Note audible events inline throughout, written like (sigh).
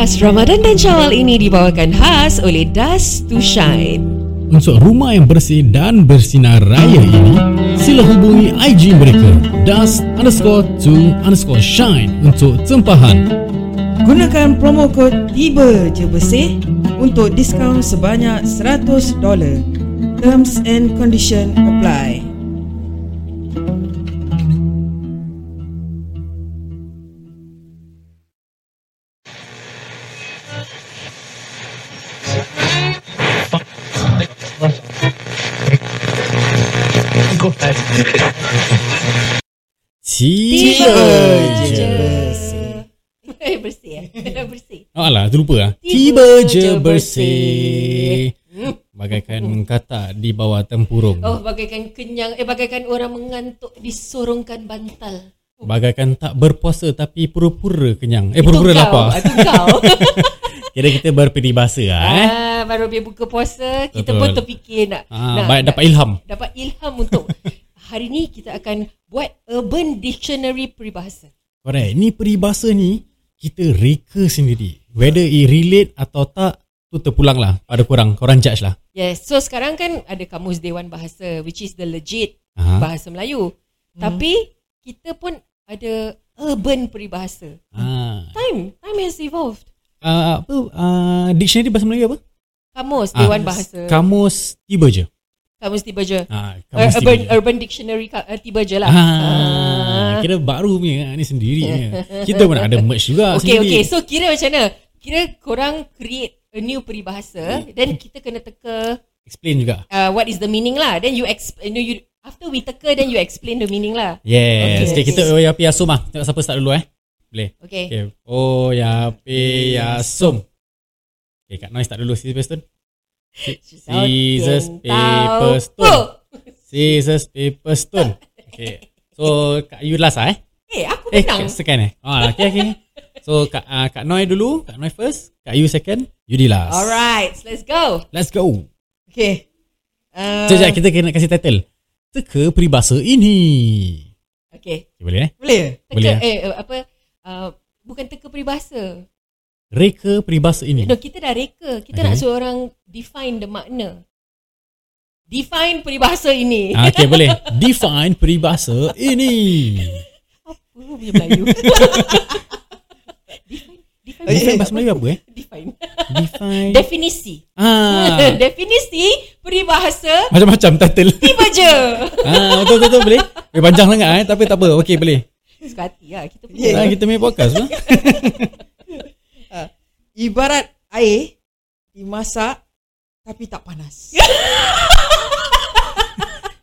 Podcast Ramadan dan Syawal ini dibawakan khas oleh Dust to Shine. Untuk rumah yang bersih dan bersinar raya ini, sila hubungi IG mereka dust underscore to underscore shine untuk tempahan. Gunakan promo kod Tiba Je Bersih untuk diskaun sebanyak $100. Terms and condition apply. Tiba je. Eh, bersih eh? (laughs) bersih. Oh alah, terlupa lah. Tiba Tiba je bersih. bersih. Bagaikan kata di bawah tempurung. Oh, bagaikan kenyang. Eh, bagaikan orang mengantuk disorongkan bantal. Bagaikan tak berpuasa tapi pura-pura kenyang. Eh, pura-pura lapar. Itu kau. (laughs) Kira kita berperibahasa lah eh. ah, baru dia buka puasa, kita Betul. pun terfikir nak, Ah, nak, baik nak dapat ilham. dapat ilham untuk (laughs) hari ni kita akan buat urban dictionary peribahasa. Correct. Ni peribahasa ni kita reka sendiri. Whether it relate atau tak tu terpulang lah pada korang. Korang judge lah. Yes, so sekarang kan ada kamus Dewan Bahasa which is the legit Aha. bahasa Melayu. Tapi kita pun ada urban peribahasa. Ah. Time, time has evolved. Uh, apa uh, dictionary bahasa Melayu apa? Kamus Ah, Dewan Bahasa. Kamus tiba je. Kamus tiba je. Ah, Uh, kamus urban tiba je. urban dictionary uh, tiba je lah. Ah, kira baru punya ni sendiri. (laughs) Kita pun ada merch juga Okay, sendiri. okay. So kira macam mana? Kira korang create a new peribahasa then kita kena teka Explain juga. uh, what is the meaning lah. Then you explain you after we teka then you explain the meaning lah. Yes. Okay. Okay, kita oh ya pi asum ah. Tengok siapa start dulu eh. Boleh. Okay. Okay. Oh ya pi asum. Okay, Kak Noi start dulu paper stone. Scissors paper stone. Oh. Scissors paper stone. Okay. So Kak you last ah eh. Eh, aku Eh, menang. Kak second eh. Ah, okay, okay. So Kak uh, Kak Noi dulu, Kak Noi first, Kak you second, Yudi last. Alright, let's go. Let's go. Okay. Uh, Sekejap, sekejap, kita kena kasih title. Teka peribahasa ini. Okay. Okay, boleh eh? Boleh? Teka, Boleh, eh, uh, apa, uh, bukan teka peribahasa. Reka peribahasa ini. No, kita dah reka. Kita Okay. nak suruh orang define the makna. Define peribahasa ini. Ah, okay, boleh. (laughs) Define peribahasa ini. Apa punya Melayu? define, define, Define bahasa Melayu apa eh? define. Define. Definisi. ah, (laughs) Definisi peribahasa macam-macam title. tiba je. ah, betul, betul, betul, boleh. Eh, panjang sangat eh, tapi tak apa. Okay, boleh. Suka hati lah. Kita punya. Yeah. Ah, kita punya podcast (laughs) lah. Ibarat air dimasak tapi tak panas.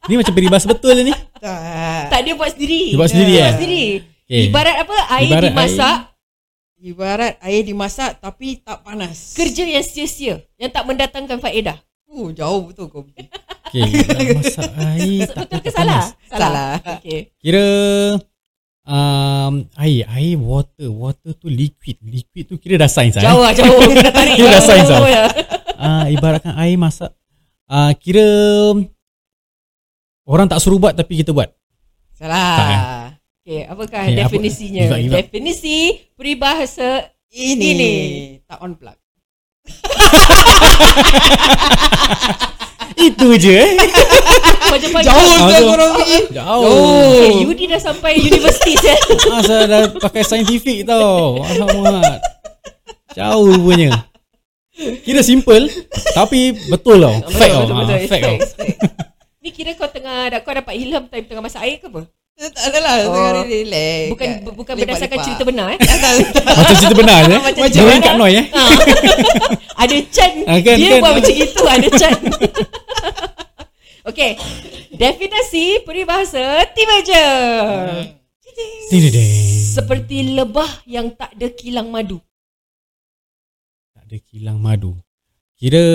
Ni macam peribahasa betul ni. tak. Tak dia buat sendiri. Dia buat sendiri, Dia eh? buat sendiri. Okay. Ibarat apa? Air Ibarat dimasak. Ibarat air dimasak tapi tak panas. Kerja yang sia-sia. Yang tak mendatangkan faedah. Oh, jauh betul kau pergi. Dalam masak air (laughs) tak Betul ke tak salah? panas. Salah. Okay. Kira um, air, air, water, water tu liquid. Liquid tu kira dah sains lah. Jauh Eh? lah, (laughs) jauh. Kita tarik Dia dah sains lah. ya. Uh, ibaratkan air masak. Uh, kira orang tak suruh buat tapi kita buat. Salah. Tak, eh? Okay, apakah Okay, apa? definisinya? Give up, give up. Definisi peribahasa Ini. Ini. Tak on plug. (laughs) Itu je eh. Jauh Ah, ke korang pergi? Jauh. Okay, Yudi dah sampai universiti je. (laughs) Asal dah pakai saintifik tau. Alamak. Jauh punya. Kira simple tapi betul tau. Fact tau. Ah. Fact tau. Ni kira kau tengah kau dapat ilham time tengah masak air ke apa? Tak adalah. Oh. Tengah relax. Bukan Kat- bukan berdasarkan cerita benar eh. (laughs) Macam cerita benar je. Macam Macam cerita benar. Kak Noi eh. Ha. (laughs) Ada Chan Ah, kan, Dia kan. buat macam itu Ada Chan (laughs) Okay Definisi peribahasa Tiba je Sini deh. Seperti lebah Yang tak ada kilang madu Tak ada kilang madu. Kira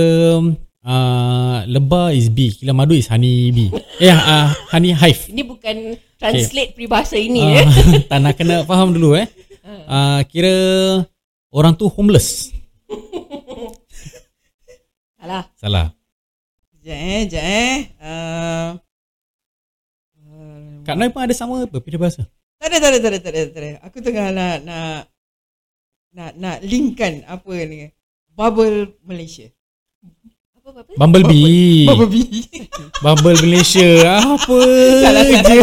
uh, lebah is bee, kilang madu is honey bee. Eh uh, honey hive. Ini bukan Translate peribahasa ini Uh, eh. (laughs) tak nak kena faham dulu eh. Uh, kira orang tu homeless. Salah Salah. Sekejap eh, sekejap eh. Uh, Kak Noi pun ada sama apa peribahasa? tak ada, tak ada, tak ada, tak ada, tak ada. Aku tengah nak, nak nak nak linkkan apa ni bubble Malaysia. Apa apa? apa? Bumblebee. Bubble bee. Bumble Malaysia. Apa Salah, je.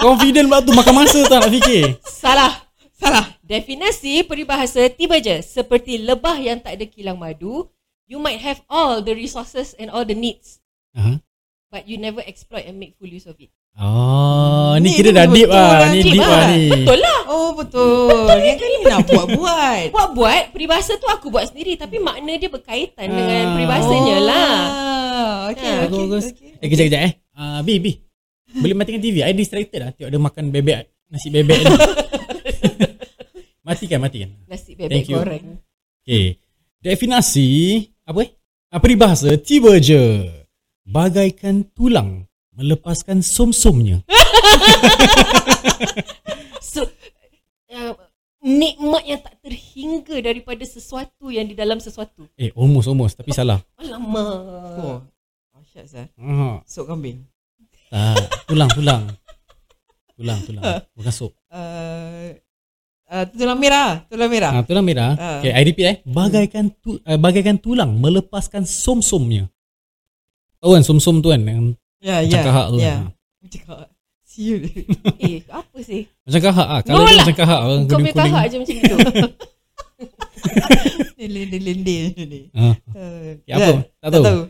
Confident pula tu makan masa tak nak fikir. Salah. Salah. Definisi peribahasa tiba je seperti lebah yang tak ada kilang madu. You might have all the resources and all the needs, Ha? But you never exploit and make full use of it. Oh, Ni ni, kira dah deep betul lah. lah, Ni deep deep lah lah. ni. Betul lah. Oh betul. Yang kan ni nak buat-buat. (laughs) Buat-buat peribahasa tu aku buat sendiri tapi makna dia berkaitan dengan Ah. peribahasanya lah. Ah, okay, Ha. okay, Bagus, bagus. okay. Eh, kejap, kejap eh. Uh, B, B. Boleh matikan TV. I distracted lah. Tengok dia makan bebek. Nasi bebek ni. (laughs) matikan, matikan. Nasi Thank bebek you. goreng. Okay. Definasi. Apa eh? Ah, peribahasa tiba je. Bagaikan tulang melepaskan som-somnya. So, (laughs) uh, nikmat yang tak terhingga daripada sesuatu yang di dalam sesuatu. Eh, almost, almost. Tapi salah. Alamak. Oh. Asyik sah. Ah, Sok kambing. tak. Tulang, tulang. Tulang, tulang. (laughs) Bukan sup. Uh, uh, tulang merah. Tulang merah. Ah, tulang merah. Ah. Okay, I repeat eh. Bagaikan tu, uh, bagaikan tulang melepaskan som-somnya. Tahu kan som-som tu kan? Yang Ya, macam ya. kahak tu Ya. kan? Macam kahak. Siul. (laughs) Eh, apa sih? Macam kahak ah. Kalau No dia lah. macam kahak. Kau punya kuning-kuning. kahak je macam itu. Lendil-lendil ni. Ah. Uh, Okay, apa? Tak Tak tahu. tahu.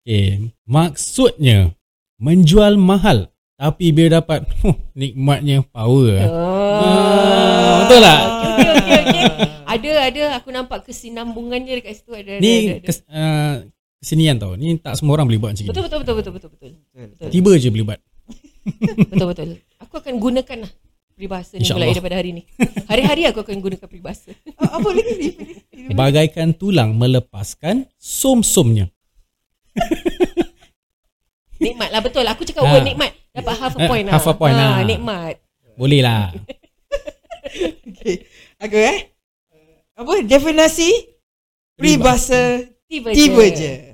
Okay. Maksudnya menjual mahal tapi bila dapat huh, nikmatnya power. ah. Oh. betul tak? Okey, okey, okey. Ada, ada. Aku nampak kesinambungannya dekat situ. Ada, ada, ada, Ni ada. kes, uh, kesenian tau. Ni tak semua orang boleh buat macam Betul, ni. betul, betul, betul, betul, betul. Betul, Tiba je boleh buat. (laughs) betul, betul. Aku akan gunakan lah peribahasa ni mulai daripada hari ni. Hari-hari aku akan gunakan peribahasa. (laughs) Ah, Apa lagi ni? Bagaikan tulang melepaskan som-somnya. (laughs) Nikmat lah, betul. Aku cakap Ha. word nikmat. Dapat half a Eh, point lah. half a point ha, lah. Nikmat. Boleh lah. Okay. Aku eh. Apa? Definasi peribahasa Tiba, tiba je.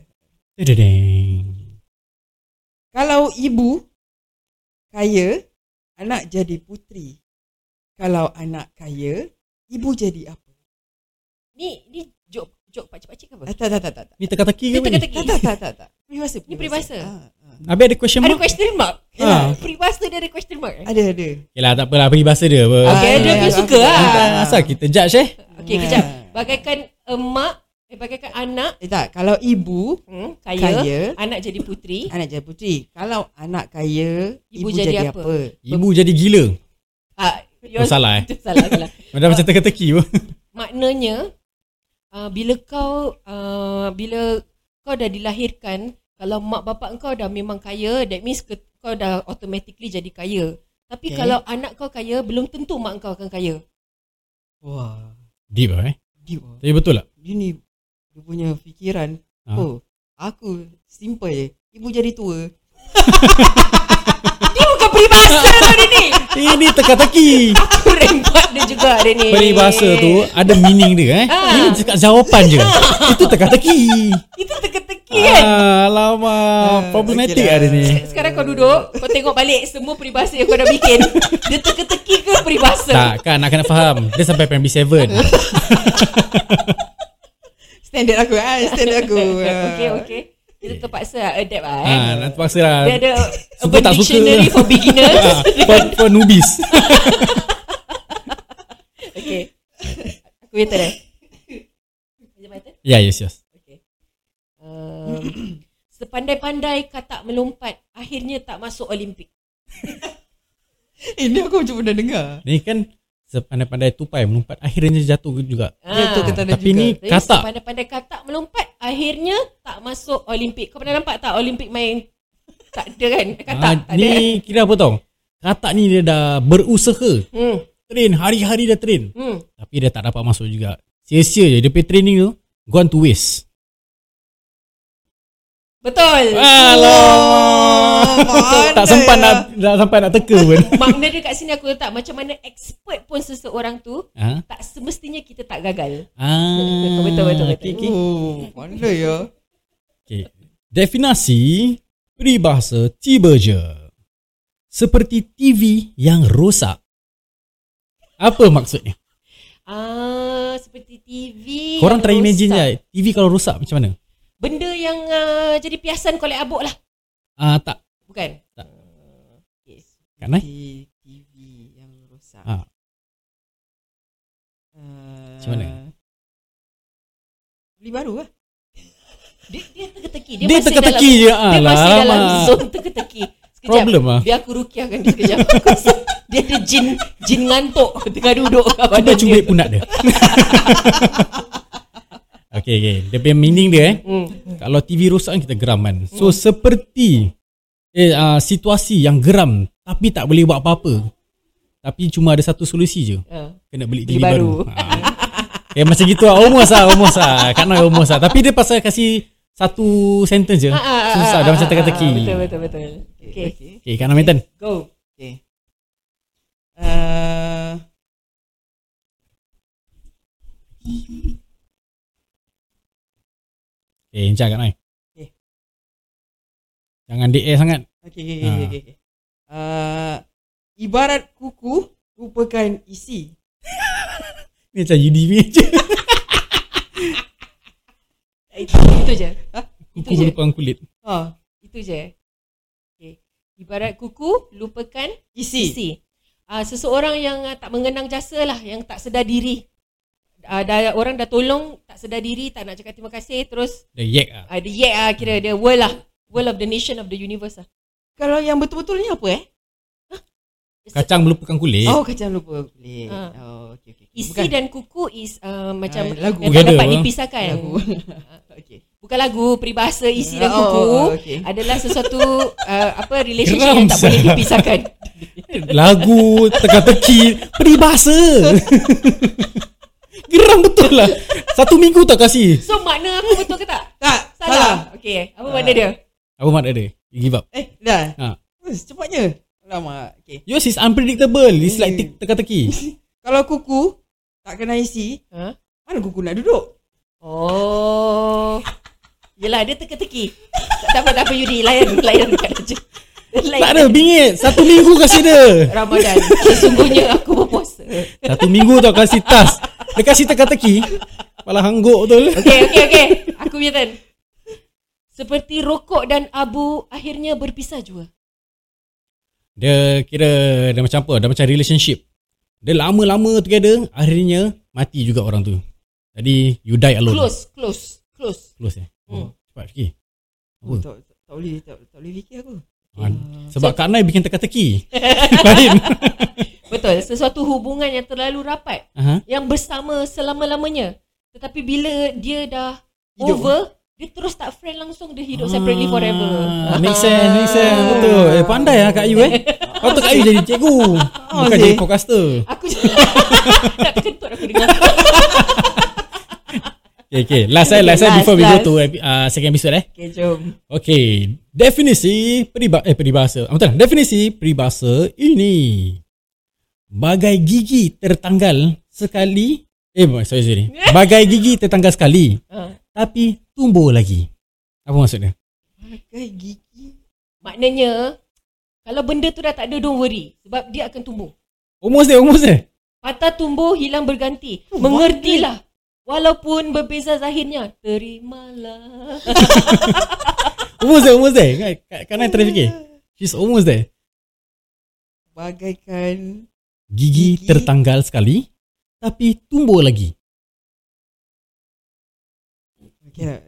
Kalau ibu kaya, anak jadi puteri. Kalau anak kaya, ibu jadi apa? Ni, ni jok, jok pakcik-pakcik ke apa? Ah, tak, tak, tak, tak. tak. Ni teka-teki ke Ni apa ni? teka-teki. Tak, tak, tak, tak. (laughs) Peribahasa. Ni peribahasa? Ah, ah. Habis ada question Ada mark? question mark? Ha. Peribahasa dia ada question mark? eh? Ada, ada. Okay lah, tak apalah. Peribahasa dia apa. Okay, Ah, dia ya, pun suka lah. Ah. Asal kita judge eh. Okay, kejap. Bagaikan emak, eh, bagaikan anak, Eh, tak. Kalau ibu hmm, kaya, kaya, anak jadi puteri. anak jadi puteri. Kalau anak kaya, Ibu ibu, jadi jadi, apa? apa? Ibu jadi gila. Ah, Oh, salah eh. salah, salah. (laughs) Macam macam teka-teki pun. (laughs) Maknanya, uh, bila kau, uh, bila kau dah dilahirkan, kalau mak bapak kau dah memang kaya, that means ke, kau dah automatically jadi kaya. Tapi Okay. kalau anak kau kaya, belum tentu mak kau akan kaya. Wah. Deep lah eh. Deep lah. Tapi betul tak? Dia ni dia punya fikiran. Ha. Oh, aku simple je. Ibu jadi tua. (laughs) Dia bukan peribahasa tau dia ni. (laughs) Ini teka-teki. Aku rembat dia juga dia ni. Peribahasa tu ada meaning dia eh. Ah. Ini cakap jawapan je. Itu teka-teki. Itu teka-teki kan. Ah, alamak. Ah, Problematik okey lah. ada ni. Sekarang kau duduk, kau tengok balik semua peribahasa yang kau dah bikin. Dia teka-teki ke peribahasa? Tak, kan nak kena faham. Dia sampai primary 7. (laughs) Standard aku ah, standard aku. (laughs) okay, okay. Kita terpaksa lah adapt lah eh. Ah, nak terpaksa lah. Dia ada Suka tak suka. Dictionary for beginners. (laughs) Ah, for, for newbies. (laughs) okay. Aku kata dah. Macam mana? Ya, yes, yes. Okay. Um, (coughs) sepandai-pandai katak melompat, akhirnya tak masuk Olimpik. Eh, ni aku macam pernah dengar. Ni kan sepandai-pandai tupai melompat akhirnya jatuh juga. Ya, tu Ah. kata ada Tapi juga. ni Jadi katak. sepandai-pandai katak melompat, akhirnya tak masuk Olimpik. Kau pernah nampak tak Olimpik main? Tak ada kan? Katak. Ah, tak ada. ni kira apa tau? Katak ni dia dah berusaha. Hmm. Train, hari-hari dia train. Hmm. Tapi dia tak dapat masuk juga. Sia-sia je. Dia punya training tu gone to waste. Betul. Alamak. Tak sempat ya? nak, nak sampai nak teka pun. (laughs) Makna dia kat sini aku letak macam mana expert pun seseorang tu ha? tak semestinya kita tak gagal. Ah, (laughs) Betul, betul, betul. Okay, okay. Oh, pandai ya. okay. Definasi peribahasa tiba je. Seperti TV yang rosak. Apa maksudnya? Ah, uh, seperti TV. Korang try imagine je TV kalau rosak macam mana? Benda yang uh, jadi piasan kolek abuk lah. Ah tak. Bukan? Tak. Uh, yes. Kan eh? T- TV yang rosak. Ah. Uh, Macam mana? Beli baru lah. Dia, dia teka-teki. Dia, masih teka-teki je. dalam, Dia Alah, masih dalam zone teka-teki. Sekejap. Problem lah. Biar aku rukiahkan dia sekejap. Aku (laughs) dia ada jin jin ngantuk tengah duduk kat Cuba badan cubit dia. punat (laughs) dia. okay, okay. Dia punya meaning dia eh. Hmm. Kalau TV rosak kan kita geram kan. So seperti eh, uh, situasi yang geram tapi tak boleh buat apa-apa. Tapi cuma ada satu solusi je. Ah. Kena beli Beli TV baru. baru. Ha. (laughs) Eh macam gitu lah. Almost lah. Almost lah. Kak Noi almost lah. Tapi dia pasal kasih satu sentence je. Ah, ah, ah, Susah. ah, Dah macam teka-teki. Betul, betul, betul. Okay. okay. Okay, Kak Noi Medan. Go. okay. Uh, Okay, encah Kak Noi. Jangan DA sangat. okay, okay, Ah. okay, okay. Uh, ibarat kuku rupakan isi. (laughs) Ni macam UDV (laughs) je. Itu, itu je. Ha? Itu Kuku je. kulit. Ha, Itu je. Okay. Ibarat kuku, lupakan isi. isi. Uh, seseorang yang uh, tak mengenang jasa lah, yang tak sedar diri. Uh, dah, orang dah tolong, tak sedar diri, tak nak cakap terima kasih, terus Dia yak lah. uh, dia yeah lah kira, dia world lah. World of the nation of the universe lah. Kalau yang betul-betul ni apa eh? Kacang melupakan kulit. Oh, kacang lupa kulit. Ah. Oh, okay, okay. Isi Bukan dan kuku is uh, macam Ah, lagu. yang tak dapat ah. dipisahkan. lagu. (laughs) okay. Bukan lagu, peribahasa isi dan Oh, kuku oh, okay. adalah sesuatu uh, apa relationship Geram, yang tak sah. boleh dipisahkan. (laughs) Lagu, teka-teki, peribahasa. (laughs) Geram betul lah. Satu minggu tak kasih. So makna aku betul ke tak? Tak, Salah. salah. Okay, apa Ah. makna dia? Apa makna dia? You give up. Eh, dah. Ha. Cepatnya. Lama. Okay. Yours is unpredictable. It's like tik- teka-teki. (laughs) Kalau kuku tak kena isi, Ha? mana kuku nak duduk? Oh. Yelah, dia teka-teki. tak apa, tak apa Yudi. Layan, layan dekat je. Tak ada, bingit. Satu minggu kasih dia. Ramadan. Sesungguhnya aku berpuasa. Satu minggu tau kasih tas. Dia kasih teka-teki. Kepala hangguk betul. Okay, okay, okay. Aku punya turn. Seperti rokok dan abu akhirnya berpisah jua. Dia kira dah macam apa? Dah macam relationship. Dia lama-lama together, akhirnya mati juga orang tu. Jadi you die alone. Close, close, close. Close eh. Oh, Hmm. cepat fikir. Oh, Apa? tak, tak, tak boleh tak, tak boleh fikir aku. Ah, sebab Kak Nai bikin teka-teki. (laughs) Lain. (laughs) Betul, sesuatu hubungan yang terlalu rapat. Aha. Yang bersama selama-lamanya. Tetapi bila dia dah Hidup. over, dia terus tak friend langsung. Dia hidup separately forever. Ah, Make sense, make sense. (laughs) Betul. Eh, pandai lah Kak Ayu eh. Patut Kak Ayu jadi cikgu. Bukan sih. jadi podcaster. Aku tak (laughs) terkentut aku dengar. (laughs) Okay, okay. Last eh, last eh Last, before we go last. to uh, second episode eh. Okay, jom. Okay. Definisi periba eh peribahasa. Ah, Betul. Definisi peribahasa ini. Bagai gigi tertanggal sekali. Eh, sorry, sorry. Bagai gigi tertanggal sekali. Uh, Tapi tumbuh lagi. Apa maksudnya? Pakai gigi. maknanya, kalau benda tu dah tak ada, don't worry. Sebab dia akan tumbuh. Almost there, almost there. Patah tumbuh, hilang berganti. Oh, Mengertilah. Walaupun berbeza zahirnya, terimalah. Almost there, almost there. Kan, kan I try fikir. She's almost there. Bagaikan Gigi, Gigi. tertanggal sekali. Tapi tumbuh lagi. Okay, nak-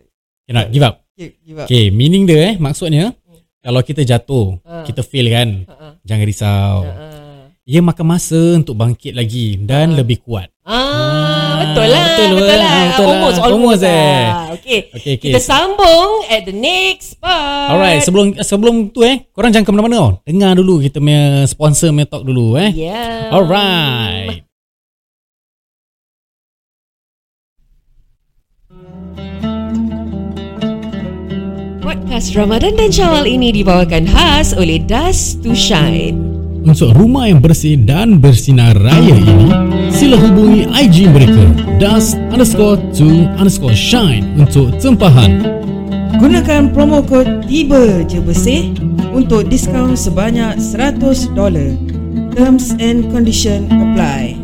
Okay, nak give up. okay, give up. Okay, meaning dia eh, maksudnya. Kalau kita jatuh, Ah. kita fail kan. Uh-uh. Jangan risau. Uh-uh. Ia makan masa untuk bangkit lagi dan Ah. lebih kuat. Ah, betul lah. betul Betul, lah, lah. betul lah. almost, Almost almost, eh. lah. Okay. Okay, okay. Kita sambung at the next part. Alright, sebelum sebelum tu eh, korang jangan ke mana-mana tau. Dengar dulu kita punya sponsor punya talk dulu eh. Yeah. Alright. Podcast Ramadan dan Syawal ini dibawakan khas oleh Dust to Shine. Untuk rumah yang bersih dan bersinar raya ini, sila hubungi IG mereka dust underscore to underscore shine untuk tempahan. Gunakan promo kod Tiba Je Bersih untuk diskaun sebanyak $100. Terms and condition apply.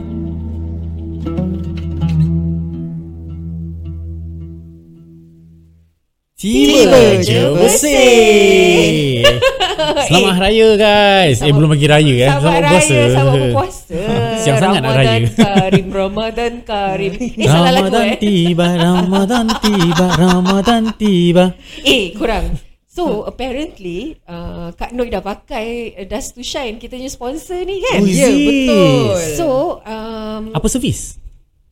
Tiba je bersih. (laughs) Selamat Hari Raya guys. eh belum lagi raya eh. Selamat Raya, selamat (laughs) berpuasa. Siang sangat nak Ramadan raya. Karim, Ramadan Karim. Eh, salah lagu Ramadan eh. tiba, Ramadan tiba, Ramadan tiba. Eh, kurang. So, apparently, uh, Kak Noi dah pakai uh, Dust to Shine, kita punya sponsor ni kan? Oh, Ya, it? betul. So, um, Apa servis?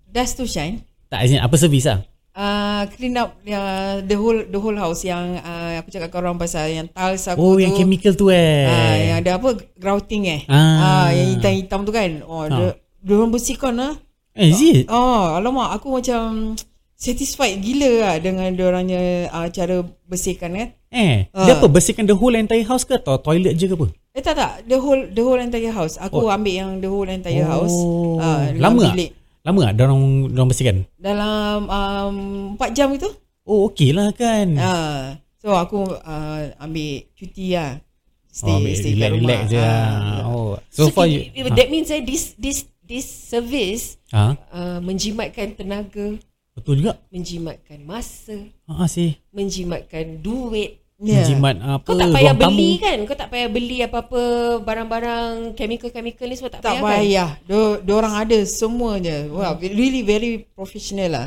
Dust to shine. Tak, as in, apa servis lah? Uh, clean up uh, the whole the whole house yang uh, aku cakap kau orang pasal yang tiles aku Oh, tu. yang chemical tu eh. Ah, yang ada apa grouting eh. Ah. Ah, yang hitam-hitam tu kan. Oh, dia, dia orang bersihkan ah. Eh, is it? Oh, alamak aku macam satisfied gila lah dengan dia orangnya uh, cara bersihkan kan. Eh, Ah. dia apa? Bersihkan the whole entire house ke atau toilet je ke apa? Eh tak tak, the whole the whole entire house. Aku Oh. ambil yang the whole entire Oh. house. Ah, dalam Lama bilik. Lama tak dorang, dorang bersihkan? Dalam um, 4 jam itu. Oh, okey lah kan. Ah, so aku uh, ambil cuti lah. Stay, oh, ambil stay kat relax, rumah. relax je lah. ya. Oh, so, so, far you... that means eh, this this this service Ha? uh, menjimatkan tenaga, Betul juga. menjimatkan masa, Ha sih. menjimatkan duit. Ya. Menjimat apa? Kau tak payah ruang tamu. beli kan? Kau tak payah beli apa-apa barang-barang chemical-chemical ni semua tak, Tak payah kan? payah. Dia dia orang ada semuanya. Wow, really very professional lah.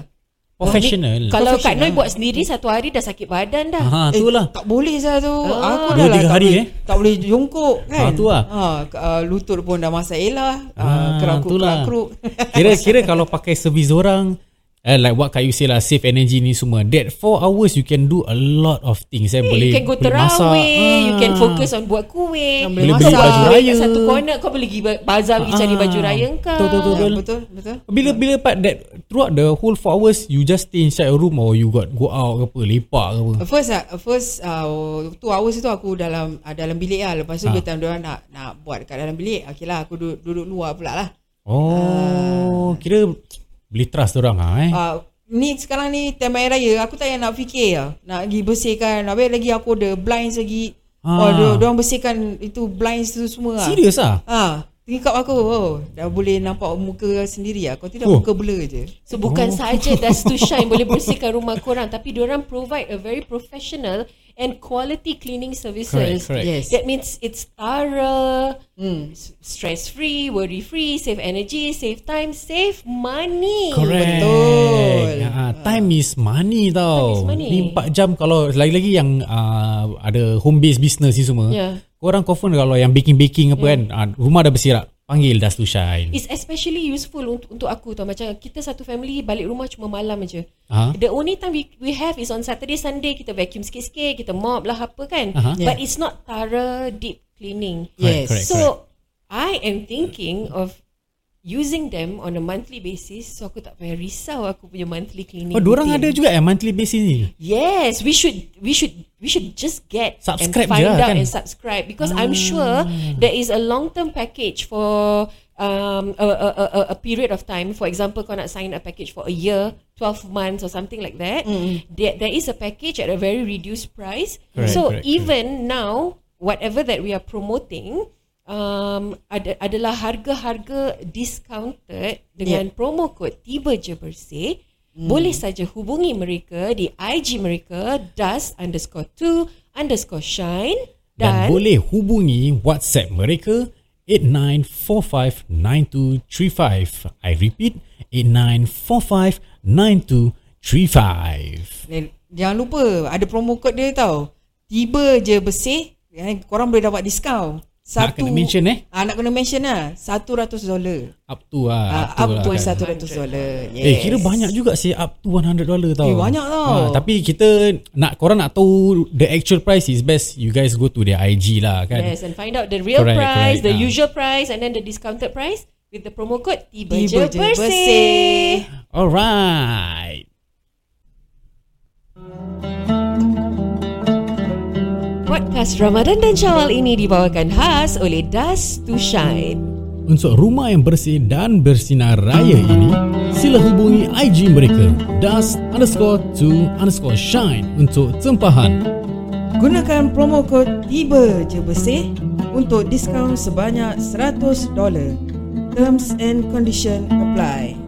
Professional. Kalau Kak Professional. Noi buat sendiri satu hari dah sakit badan dah. Ha, tu lah. Tak boleh saya tu. Ah. Aku Dua, dah lah tiga tak hari, boleh, eh? Tak boleh jongkok kan. Ah, tu lah. Ha, uh, lutut pun dah masalah. Ah, Ah, kerakuk tu lah. kerakuk. (laughs) Kira-kira kalau pakai servis orang eh, like what Kak you say lah save energy ni semua that 4 hours you can do a lot of things eh, Hey, boleh you can go boleh terawih, you can Ah. focus on buat kuih. Boleh Kau beli baju raya. Kat satu corner kau boleh pergi ba- bazar pergi cari Ah, baju raya kau. betul, betul, Ya, betul. betul, betul. bila bila part that throughout the whole 4 hours you just stay inside your room or you got go out ke apa lepak ke apa First uh, first uh, two hours itu aku dalam uh, dalam bilik lah. Lepas tu Ah. dia time nak nak buat kat dalam bilik. Okay lah aku duduk, duduk luar pula lah. oh kira boleh trust orang ah eh Uh, ni sekarang ni time air raya aku tak payah nak fikir lah. Nak pergi bersihkan. Habis lagi aku ada blinds lagi. Ah. Oh, dia, dia orang bersihkan itu blinds tu semua lah. serius ah Ha, tingkap aku. Oh, dah boleh nampak muka sendiri lah. Kau tidak Oh. muka blur je. So bukan Oh. saja Dust to (laughs) Shine boleh bersihkan rumah korang tapi diorang provide a very professional and quality cleaning services. Correct, correct. Yes. That means it's thorough, Hmm. stress free, worry free, save energy, save time, save money. Correct. Betul. Ha, time is money tau. Time is money. Ni 4 jam kalau lagi-lagi yang uh, ada home based business ni semua. Yeah. Korang confirm kalau yang baking-baking apa kan, uh, rumah dah bersirak, panggil Dust to Shine. It's especially useful untuk, untuk aku tau Macam kita satu family balik rumah cuma malam aja Ha? The only time we, we have is on Saturday, Sunday Kita vacuum sikit-sikit Kita mop lah apa kan Aha. But it's not thorough deep cleaning Yes. Correct, So correct. I am thinking of using them on a monthly basis So aku tak payah risau aku punya monthly cleaning Oh, routine. ada juga eh monthly basis ni. Yes, we should we should we should just get Subscribe and find je lah, out kan? and subscribe because I'm sure there is a long term package for um a, a, a, a period of time. For example, kau nak sign a package for a year, 12 months or something like that. There, there is a package at a very reduced price. Correct, so correct, even now, whatever that we are promoting. Um, ada, adalah harga-harga discounted dengan promo code tiba je bersih boleh saja hubungi mereka di IG mereka dust underscore two underscore shine Dan, dan, boleh hubungi WhatsApp mereka 89459235. I repeat 89459235. Dan jangan lupa ada promo code dia tau. Tiba je bersih, eh, korang boleh dapat diskaun. Nak kena mention, eh? Ah, nak kena mention lah. $100 dolar. Up to lah. Ah, up to lah kan. $100 dolar. Yes. Eh kira banyak juga sih up to 100 dollar tau. Eh, banyak tau. Ha, tapi kita nak korang nak tahu the actual price is best you guys go to their IG lah kan. yes and find out the real Correct, price correct, the ah. usual price and then the discounted price with the promo code tiba, Tiba je bersih. Alright. Podcast Ramadan dan Syawal ini dibawakan khas oleh Dust to Shine. Untuk rumah yang bersih dan bersinar raya ini, sila hubungi IG mereka dust underscore to underscore shine untuk tempahan. Gunakan promo kod tiba je bersih untuk diskaun sebanyak $100. Terms and condition apply.